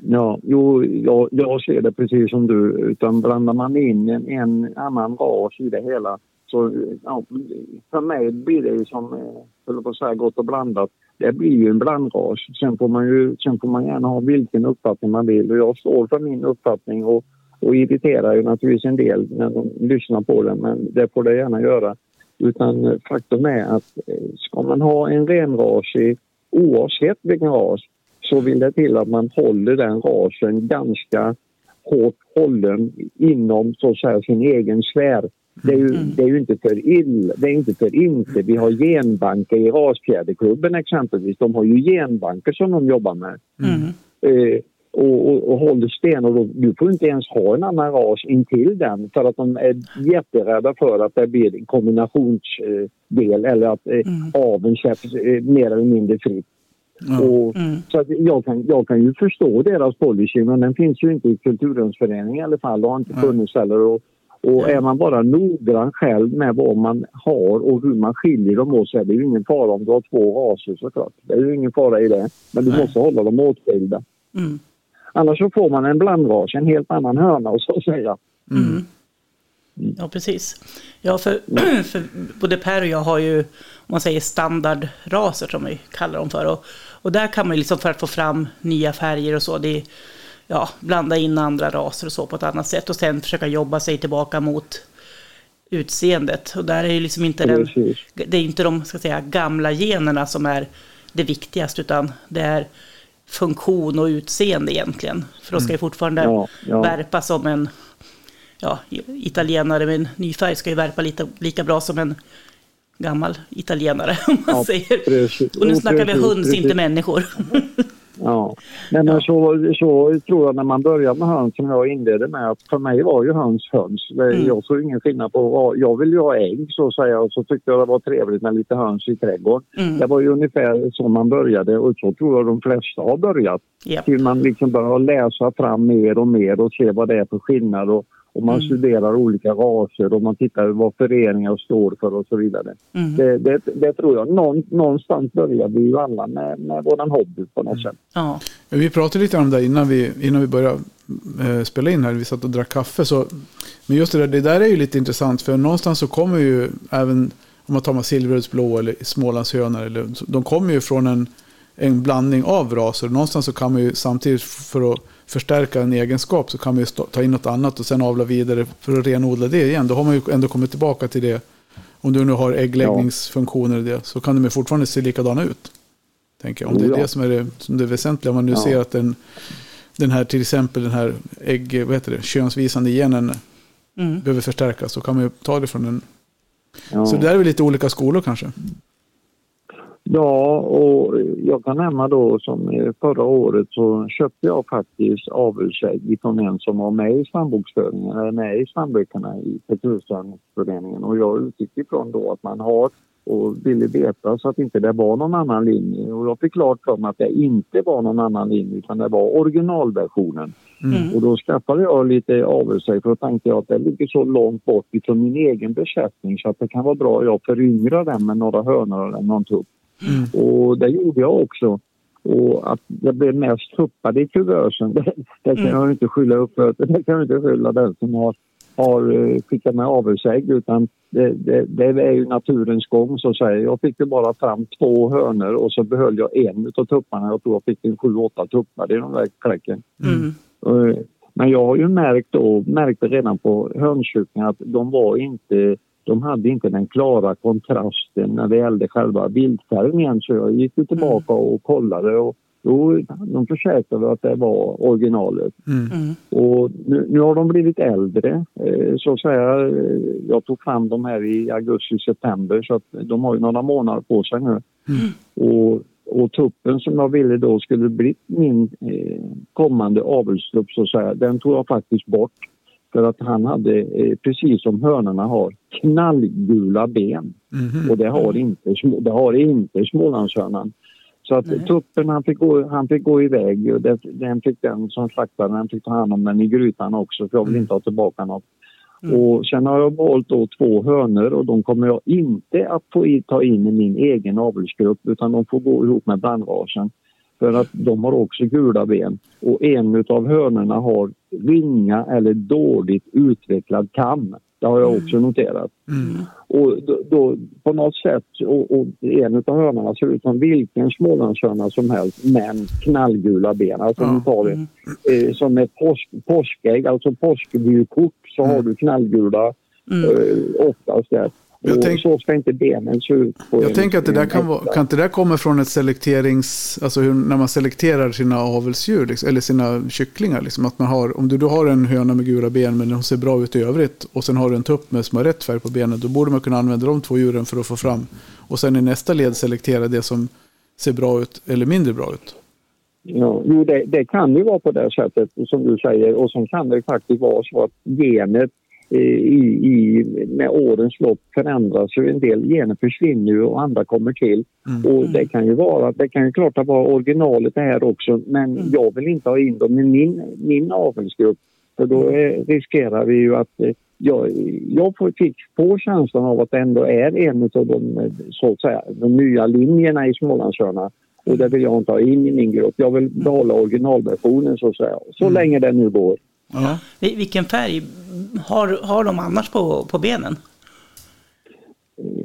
Ja, jo, jag, jag ser det precis som du. Utan blandar man in en, en annan ras i det hela så ja, för mig blir det ju som, eh, höll på att säga, gott och blandat. Det blir ju en blandras. Sen får man ju sen får man gärna ha vilken uppfattning man vill och jag står för min uppfattning och, och irriterar ju naturligtvis en del när de lyssnar på den men det får det gärna göra. Utan faktum är att eh, ska man ha en renrasig, oavsett vilken ras, så vill det till att man håller den rasen ganska hårt hållen inom så att säga, sin egen sfär. Det är, ju, det är ju inte för illa, det är inte för inte. Vi har genbanker i rasfjäderklubben exempelvis. De har ju genbanker som de jobbar med. Mm. Eh, och, och, och håller stenhårt. Du får inte ens ha en annan ras intill den för att de är jätterädda för att det blir en kombinationsdel eller att eh, aveln släpps eh, mer eller mindre fritt. Ja. Och, Mm. så att jag, kan, jag kan ju förstå deras policy men den finns ju inte i kulturhundsföreningen i alla fall och har inte funnits heller. Och, och är man bara noggrann själv med vad man har och hur man skiljer dem åt så är det ju ingen fara om du har två raser såklart. Det är ju ingen fara i det. Men du Nej. måste hålla dem åtskilda. Mm. Annars så får man en blandras, en helt annan höna så att säga. Mm. Ja, precis. Ja, för, för både Per och jag har ju, om man säger standardraser som vi kallar dem för. Och, och där kan man ju liksom för att få fram nya färger och så, det ja, blanda in andra raser och så på ett annat sätt. Och sen försöka jobba sig tillbaka mot utseendet. Och där är ju liksom inte den, det är inte de ska säga, gamla generna som är det viktigaste, utan det är funktion och utseende egentligen. För de ska ju fortfarande Ja, ja. värpa som en ja, italienare med en ny färg ska ju värpa lite, lika bra som en gammal italienare, om man Ja, säger. precis. Och nu snackar vi höns, precis. inte människor. Ja, men Ja. Så, så tror jag när man börjar med höns som jag inledde med att för mig var ju höns höns. Mm. Jag såg ingen skillnad på jag vill ju ha ägg så att säga och så tyckte jag det var trevligt med lite höns i trädgården. Mm. Det var ju ungefär så man började och så tror jag de flesta har börjat. Ja. Till man liksom börjar läsa fram mer och mer och se vad det är för skillnad och, och man Mm. studerar olika raser och man tittar vad föreningar står för och så vidare. Mm. Det, det, det tror jag. Någon, någonstans börjar vi ju alla med, med våran hobby på något sätt. Ja. Vi pratade lite om det innan vi, innan vi började eh, spela in här. Vi satt och drack kaffe. Så, men just det där, det där är ju lite intressant. För någonstans så kommer ju även om man tar med silverudsblå eller smålandshönor. Eller, de kommer ju från en, en blandning av raser. Någonstans så kan man ju samtidigt för att förstärka en egenskap så kan man ju ta in något annat och sen avla vidare för att renodla det igen. Då har man ju ändå kommit tillbaka till det. Om du nu har äggläggningsfunktioner i det så kan de ju fortfarande se likadana ut. Tänker jag. Om det är det som är det, som det väsentliga. Om man nu ja. ser att den, den här till exempel den här ägg, vad heter det, könsvisande genen mm. behöver förstärkas så kan man ju ta det från en. Ja. Så det där är väl lite olika skolor kanske. Ja, och jag kan nämna då som förra året så köpte jag faktiskt avelsägg från en som var med i stambokföringen, eller med i stamböckerna i Kulturstörningsföreningen och jag utgick ifrån då att man har och ville veta så att inte det var någon annan linje och jag fick klart för mig att det inte var någon annan linje utan det var originalversionen. Mm. Och då skaffade jag lite avelsägg för då tänkte jag att det ligger så långt bort ifrån min egen besättning så att det kan vara bra att jag föryngrar den med några hönor eller någon tupp. Mm. Och det gjorde jag också. Och att det blev mest tuppade i kuvösen, det, det kan mm. jag inte skylla upp för. Det kan jag inte skylla den som har, har eh, skickat med avelsägg utan det, det, det, är ju naturens gång så att säga. Jag fick ju bara fram två hönor och så behöll jag en av tupparna. Jag tror jag fick en sju, åtta tuppar i de där kläcken. Mm. Eh, men jag har ju märkt då, märkte redan på hönskycklingar att de var inte de hade inte den klara kontrasten när det gällde själva bildfärgen så jag gick tillbaka mm. och kollade och då, de försäkrade att det var originalet. Mm. mm. Och nu, nu, har de blivit äldre, eh, så att säga. Jag tog fram dem här i augusti-september så att de har ju några månader på sig nu. Mm. Och, och tuppen som jag ville då skulle bli min eh, kommande avelstupp så att säga, den tog jag faktiskt bort. För att han hade, eh, precis som hönorna har, knallgula ben. Mm. Och det har inte, det har inte Smålandshörnan. Så att Nej. tuppen han fick, gå, han fick gå iväg. Och det, den fick den som slaktade den fick ta hand om den i grytan också för jag vill mm. inte ha tillbaka något. Mm. Och sen har jag valt då två hönor och de kommer jag inte att få ta in i min egen avelsgrupp utan de får gå ihop med blandrasen. För att de har också gula ben och en av hönorna har ringa eller dåligt utvecklad kam. Det har jag mm. också noterat. Mm. Och då, då, på något sätt, och, och en av hönorna ser ut som vilken smålandshörna som helst men knallgula ben. Alltså mm. tar det eh, som ett påsk, påskägg, alltså påskvykort så mm. har du knallgula mm. eh, oftast där. Jag tänk, så ska inte benen se ut. jag en, tänker att det där kan, vara, kan inte det komma från ett selekterings... Alltså hur, när man selekterar sina avelsdjur, liksom, eller sina kycklingar. Liksom, att man har, om du, du har en höna med gula ben men den ser bra ut i övrigt och sen har du en tupp med som har rätt färg på benen. Då borde man kunna använda de två djuren för att få fram. Och sen i nästa led selektera det som ser bra ut eller mindre bra ut. Ja, jo, det, det kan ju vara på det sättet som du säger och så kan det faktiskt vara så att genet i, i, med årens lopp förändras ju en del. Gener försvinner och andra kommer till. Mm. Och det kan ju vara, det kan ju klart att vara originalet det här också men mm. jag vill inte ha in dem i min, min avelsgrupp. För då är, riskerar vi ju att eh, jag, jag fick få känslan av att det ändå är en av de, så att säga, de nya linjerna i Smålandshörna. Och det vill jag inte ha in i min grupp. Jag vill behålla originalversionen så att säga. Så mm. länge det nu går. Ja. Vilken färg har, har de annars på, på benen?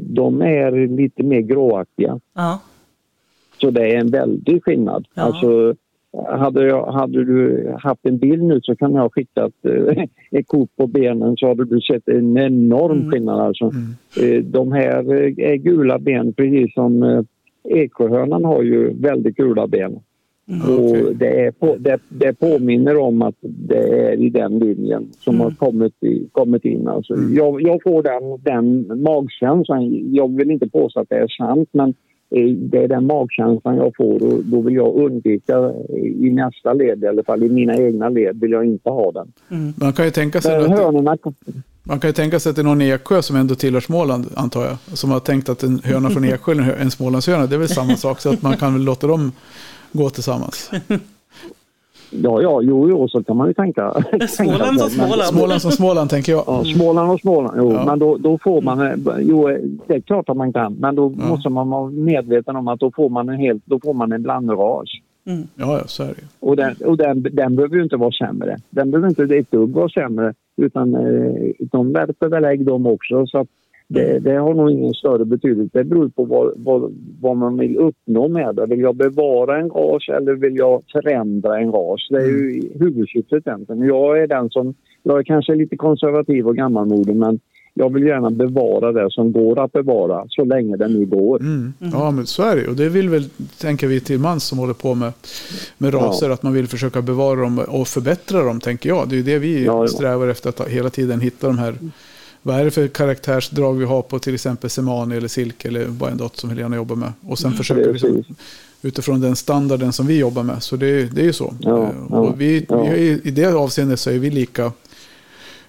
De är lite mer gråaktiga. Ja. Så det är en väldig skillnad. Ja. Alltså, hade, jag, hade du haft en bild nu så kan jag ha skickat eh, ett kort på benen så hade du sett en enorm mm. skillnad. Alltså. Mm. Eh, de här är gula ben precis som eh, Eksjöhörnan har ju väldigt gula ben. Mm, okay. Och det, är på, det, det, påminner om att det är i den linjen som mm. har kommit, i, kommit in. Alltså, mm. jag, jag, får den, den magkänslan. Jag vill inte påstå att det är sant men det är den magkänslan jag får och då vill jag undvika i nästa led, i alla fall i mina egna led, vill jag inte ha den. Mm. Man kan ju tänka sig att hönorna... Man kan ju tänka sig att det är någon Eksjö som ändå tillhör Småland, antar jag. Som har tänkt att en höna från Eksjö är en Smålandshöna. Det är väl samma sak, så att man kan väl låta dem gå tillsammans. Ja, ja, jo, jo, så kan man ju tänka. Småland som Småland. Småland som Småland, tänker jag. Ja, Småland och Småland, jo, ja. men då, då får man, jo, det är klart att man kan, men då ja. måste man vara medveten om att då får man en helt, då får man en blandras. Mm. Ja, ja, så är det Och, den, och den, den behöver ju inte vara sämre. Den behöver inte ett dugg vara sämre, utan eh, de värper väl ägg de också. Så att Det, det har nog ingen större betydelse. Det beror på vad, vad, vad man vill uppnå med det. Vill jag bevara en ras eller vill jag förändra en ras? Det är ju huvudsyftet egentligen. Jag är den som, jag är kanske lite konservativ och gammalmodig men jag vill gärna bevara det som går att bevara så länge det nu går. Mm. Ja, men så är det Och det vill väl, tänker vi till mans som håller på med, med raser, ja. att man vill försöka bevara dem och förbättra dem, tänker jag. Det är ju det vi ja, ja. strävar efter, att hela tiden hitta de här vad är det för karaktärsdrag vi har på till exempel Semani eller Silke eller Wyandotte som Helena jobbar med. Och sen mm, försöker vi utifrån den standarden som vi jobbar med. Så det, det är ju så. Ja, eh, och vi, ja. vi, I det avseendet så är vi lika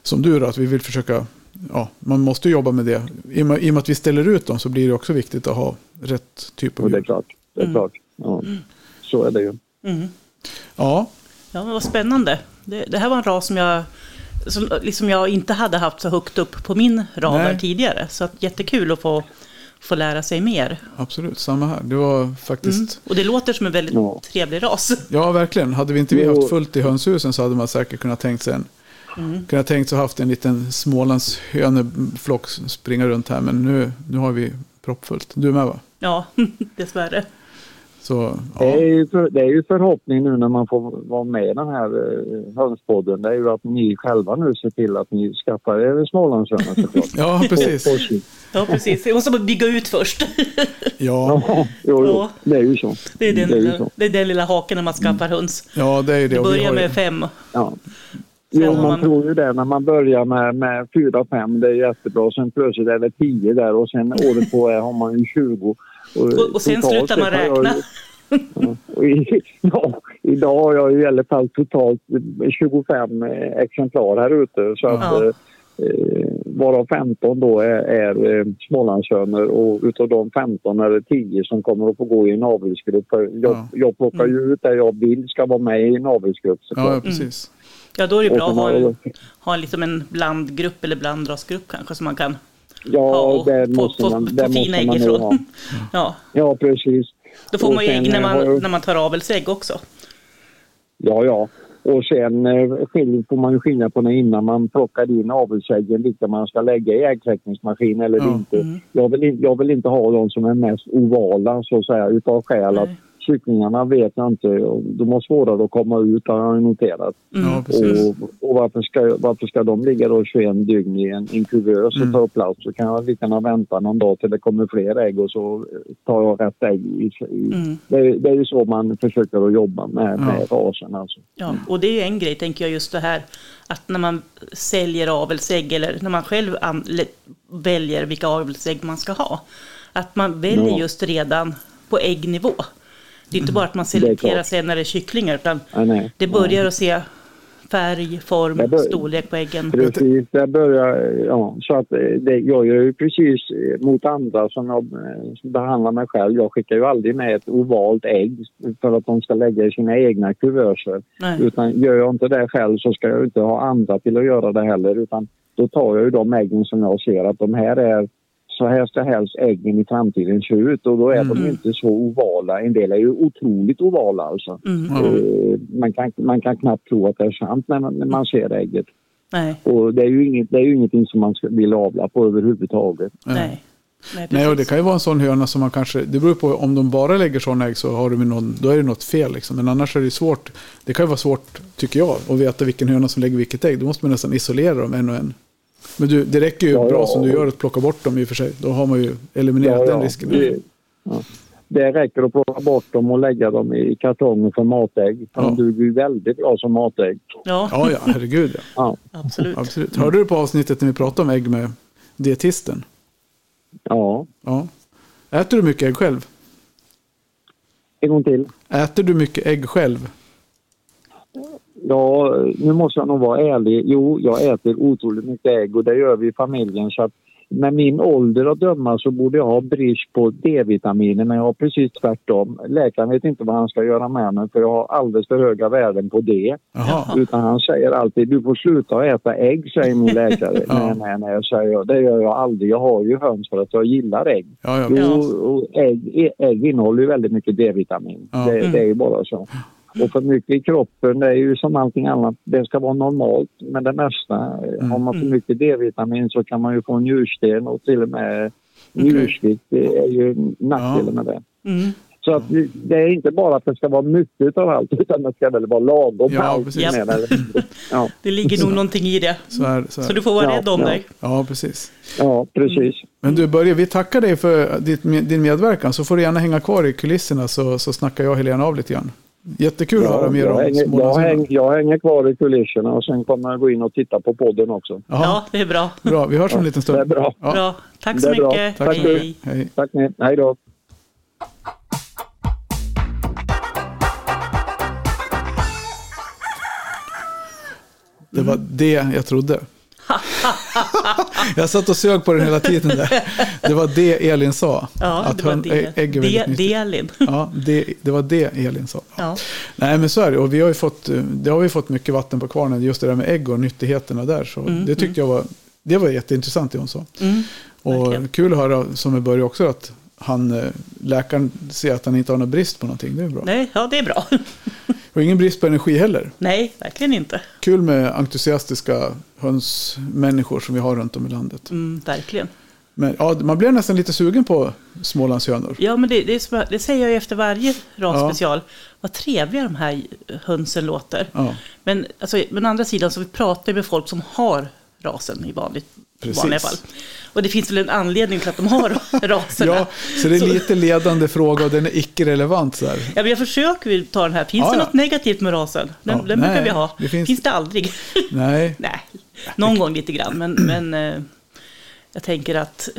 som du då, att vi vill försöka, ja, man måste jobba med det. I och, med, I och med att vi ställer ut dem så blir det också viktigt att ha rätt typ av djur. Det är klart, det är mm. klart. Ja. Så är det ju. Mm. Ja. Ja, men vad spännande. Det, det här var en ras som jag som liksom jag inte hade haft så högt upp på min radar Nej. tidigare. Så att, jättekul att få, få lära sig mer. Absolut, samma här. Det var faktiskt... Mm. Och det låter som en väldigt ja. trevlig ras. Ja, verkligen. Hade vi inte vi haft fullt i hönshusen så hade man säkert kunnat tänkt sig en Mm. Kunnat tänkt sig haft en liten Smålands höneflock springa runt här. Men nu, nu har vi proppfullt. Du med va? Ja, dessvärre. Så, ja. det, är ju för, det är ju förhoppning nu när man får vara med i den här eh, hönspodden. Det är ju att ni själva nu ser till att ni skaffar er Smålandshöna såklart. ja, precis. ja, precis. Vi måste bygga ut först. ja, ja jo, jo. det är ju så. Det är den, det är lilla, det är den lilla haken när man skaffar höns. Ja, det är det. Det börjar med fem. Ja. Jo, man, man tror ju det när man börjar med, med fyra, fem, det är jättebra. Sen plötsligt är det tio där och sen året på är, har man ju 20. Och, och, och sen slutar man räkna. ja, och i, ja, idag har jag i alla fall totalt 25 exemplar här ute. Så att, ja. eh, varav 15 då är, är eh, Smålandshönor och utav de 15 är det 10 som kommer att få gå i en avelsgrupp. Jag, ja. jag plockar ju mm. ut det jag vill ska vara med i en avelsgrupp. Ja, precis. Mm. Ja, då är det bra att ha en, ha liksom en blandgrupp eller blandrasgrupp kanske som man kan ja, och det måste man, få, få fina ägg ifrån. ja. ja, precis. Då får och man ju ägg när man, jag... när man tar avelsägg också. Ja, ja. Och sen eh, får man ju skilja på när innan man plockar in avelsäggen vilka man ska lägga i äggkläckningsmaskin eller ja. inte. Mm. Jag, vill, jag vill inte ha de som är mest ovala så att säga utav skäl att kycklingarna vet jag inte. De har svårare att komma ut har jag noterat. Mm. Ja, och, och varför, ska, varför ska de ligga då 21 dygn i en, en kuvös och mm. ta upp plats? Så kan jag lika gärna vänta någon dag till det kommer fler ägg och så tar jag rätt ägg. I, i. Mm. Det, det, är ju så man försöker att jobba med, ja. med rasen. Alltså. Ja, och det är ju en grej tänker jag just det här att när man säljer avelsägg eller när man själv väljer vilka avelsägg man ska ha. Att man väljer ja. just redan på äggnivå. Det är inte bara att man selekterar sig när det är kycklingar, utan nej, nej, det börjar nej. att se färg, form, bör, storlek på äggen. Precis, det börjar, ja, så att det, jag gör ju precis mot andra som jag som behandlar mig själv. Jag skickar ju aldrig med ett ovalt ägg för att de ska lägga i sina egna kuvöser. Utan gör jag inte det själv så ska jag inte ha andra till att göra det heller utan då tar jag ju de äggen som jag ser att de här är så här ska helst äggen i framtiden se ut och då är mm. de inte så ovala. En del är ju otroligt ovala alltså. Mm. Uh, man, kan, man kan knappt tro att det är sant när man, när man ser ägget. Nej. Och det är, ju inget, det är ju ingenting som man vill avla på överhuvudtaget. Nej. Nej, Nej, och det kan ju vara en sån höna som man kanske, det beror på om de bara lägger sådana ägg så har de någon, då är det något fel liksom. Men annars är det svårt, det kan ju vara svårt tycker jag att veta vilken höna som lägger vilket ägg. Då måste man nästan isolera dem en och en. Men du, det räcker ju ja, bra ja, som du gör att plocka bort dem i och för sig. Då har man ju eliminerat ja, den risken. Det, det räcker att plocka bort dem och lägga dem i kartonger för matägg. För de duger ju väldigt bra som matägg. Ja, ja, ja herregud ja. Absolut. Absolut. Hörde du på avsnittet när vi pratade om ägg med dietisten? Ja. ja. Äter du mycket ägg själv? En gång till. Äter du mycket ägg själv? Ja, nu måste jag nog vara ärlig. Jo, jag äter otroligt mycket ägg och det gör vi i familjen. Så att med min ålder att döma så borde jag ha brist på D-vitaminer men jag har precis tvärtom. Läkaren vet inte vad han ska göra med mig för jag har alldeles för höga värden på D. Aha. Utan han säger alltid du får sluta äta ägg säger min läkare. ja. Nej, nej, nej, säger jag. Det gör jag aldrig. Jag har ju höns för att jag gillar ägg. Ja, ja. Och ägg, ägg innehåller ju väldigt mycket D-vitamin. Det, det, är ju bara så. Och för mycket i kroppen, det är ju som allting annat, det ska vara normalt. Men det mesta, eh, har man för mycket D-vitamin så kan man ju få njursten och till och med njursvikt. Det är ju nackdelen med det. Mm. Så att det- är inte bara att det ska vara mycket av allt utan det ska väl vara lagom Ja, allt. precis. med det. Ja, Det ligger nog någonting i det. Så, är, så, är. Så du får vara Ja, rädd om ja. dig. Ja, precis. ja, precis. Men du Börje, vi tackar dig för ditt, din medverkan. Så får du gärna hänga kvar i kulisserna så, så snackar jag och Helena av lite grann. Jättekul att höra mer jag, om hänger, jag, jag hänger kvar i kulisserna och sen kommer jag gå in och titta på podden också. Jaha, Ja, det är bra. Bra, vi hörs om en liten stund. Det är bra. Ja. Bra. Tack så Det är bra. mycket. Tack så Hej. mycket. Hej. Tack ni. Hej då. Det var det jag trodde. jag satt och sög på den hela tiden där. Det var det Elin sa. Ja, att det var det. ägg Det, nyttigt. Delin. Ja, det, det var det Elin sa. Ja. Nej, men så är det. Och vi har ju fått, eh, det har vi fått mycket vatten på kvarnen, just det där med ägg och nyttigheterna där. Så det tyckte jag var, det var jätteintressant det hon sa. Mm. Och verkligen. kul att höra, som med Börje också, att han, eh, läkaren ser att han inte har någon brist på någonting. Det är bra. Nej, ja, det är bra. Och ingen brist på energi heller. Nej, verkligen inte. Kul med entusiastiska hönsmänniskor som vi har runt om i landet. Mm, verkligen. Men ja, man blir nästan lite sugen på Smålandshönor. Ja, men det, det, det säger jag ju efter varje rasspecial. Vad trevliga de här hönsen låter. Ja, Men, alltså, men å andra sidan så vi pratar med folk som har rasen i vanligt, Precis. vanliga fall. Och det finns väl en anledning till att de har raserna. ja så det är lite ledande fråga och den är icke-relevant. Så här. Ja, men jag försöker ta den här. Finns Ja, det ja. något negativt med rasen? Den, Ja, den nej, brukar vi ha. det finns- finns... det aldrig? Nej, nej, någon gång lite grann. Men, men eh, jag tänker att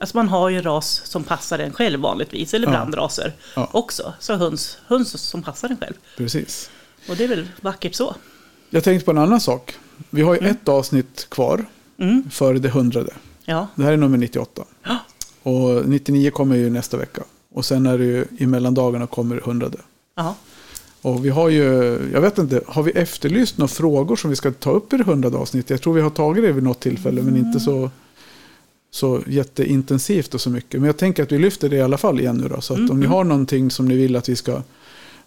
alltså man har ju en ras som passar en själv vanligtvis. Eller Ja. blandraser Ja. också. Så höns, höns som passar en själv. precis. Och det är väl vackert så. Jag tänkte på en annan sak. Vi har ju ett avsnitt kvar Mm. före det hundrade. Ja. Det här är nummer 98. Ja. Och 99 kommer ju nästa vecka. Och sen är det ju i mellandagarna kommer hundrade. Ja. Och vi har ju, jag vet inte, har vi efterlyst några frågor som vi ska ta upp i det hundrade avsnittet? Jag tror vi har tagit det vid något tillfälle, men inte så, så jätteintensivt och så mycket. Men jag tänker att vi lyfter det i alla fall igen nu då. Så att om ni har någonting som ni vill att vi ska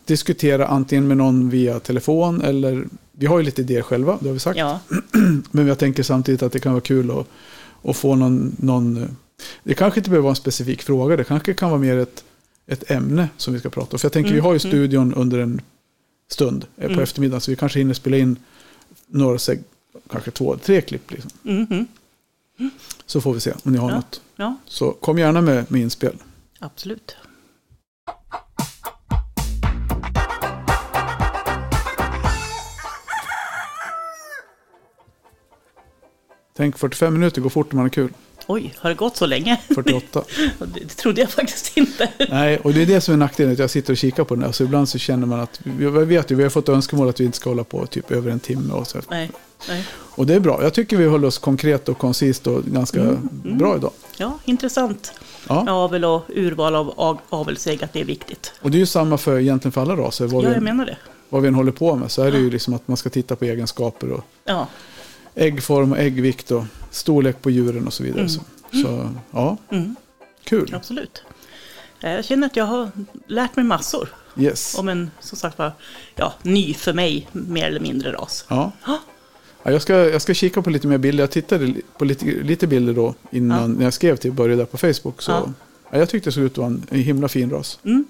diskutera antingen med någon via telefon eller vi har ju lite idéer själva, det har vi sagt. ja. Men jag tänker samtidigt att det kan vara kul att, att få någon, någon... Det kanske inte behöver vara en specifik fråga. Det kanske kan vara mer ett, ett ämne som vi ska prata om. För jag tänker vi har ju studion under en stund eh, på eftermiddagen. Så vi kanske hinner spela in några, kanske två, tre klipp. Liksom. Mhm. Så får vi se om ni har Ja. något. ja, Så kom gärna med, med inspel. absolut. Tänk 45 minuter går fort när man har kul. Oj, har det gått så länge? 48. Det trodde jag faktiskt inte. Nej, och det är det som är nackdelen. Att jag sitter och kikar på den här. Så ibland så känner man att, vi jag vet ju, vi har fått önskemål att vi inte ska hålla på typ över en timme. Och, så. Nej, nej. och det är bra. Jag tycker vi håller oss konkret och koncist och ganska bra idag. Ja, intressant. Ja. Avel och urval av av- avelsägg, att det är viktigt. Och det är ju samma för egentligen för alla raser. Vad, Ja, vi, jag menar det. vad vi än håller på med så är det ju liksom att man ska titta på egenskaper och Ja, äggform och äggvikt och storlek på djuren och så vidare. Så, så ja, mm, kul. absolut. Eh, Jag känner att jag har lärt mig massor Yes. om en, som sagt var, ja, ny för mig, mer eller mindre ras. Ja. Ja. Ja, jag, ska, jag ska kika på lite mer bilder. Jag tittade på lite, lite bilder då innan när jag skrev till Börje där på Facebook. Så, Ja. ja. jag tyckte det såg ut att vara en, en himla fin ras. Mm.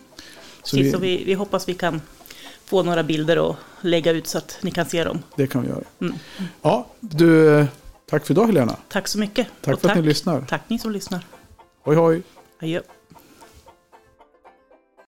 Så Precis, vi, så vi, vi hoppas vi kan få några bilder och lägga ut så att ni kan se dem. det kan vi göra. Mm. Ja, du, tack för idag Helena. Tack så mycket. Tack Och för att ni lyssnar. Tack ni som lyssnar. Hoj hoj. Adjö.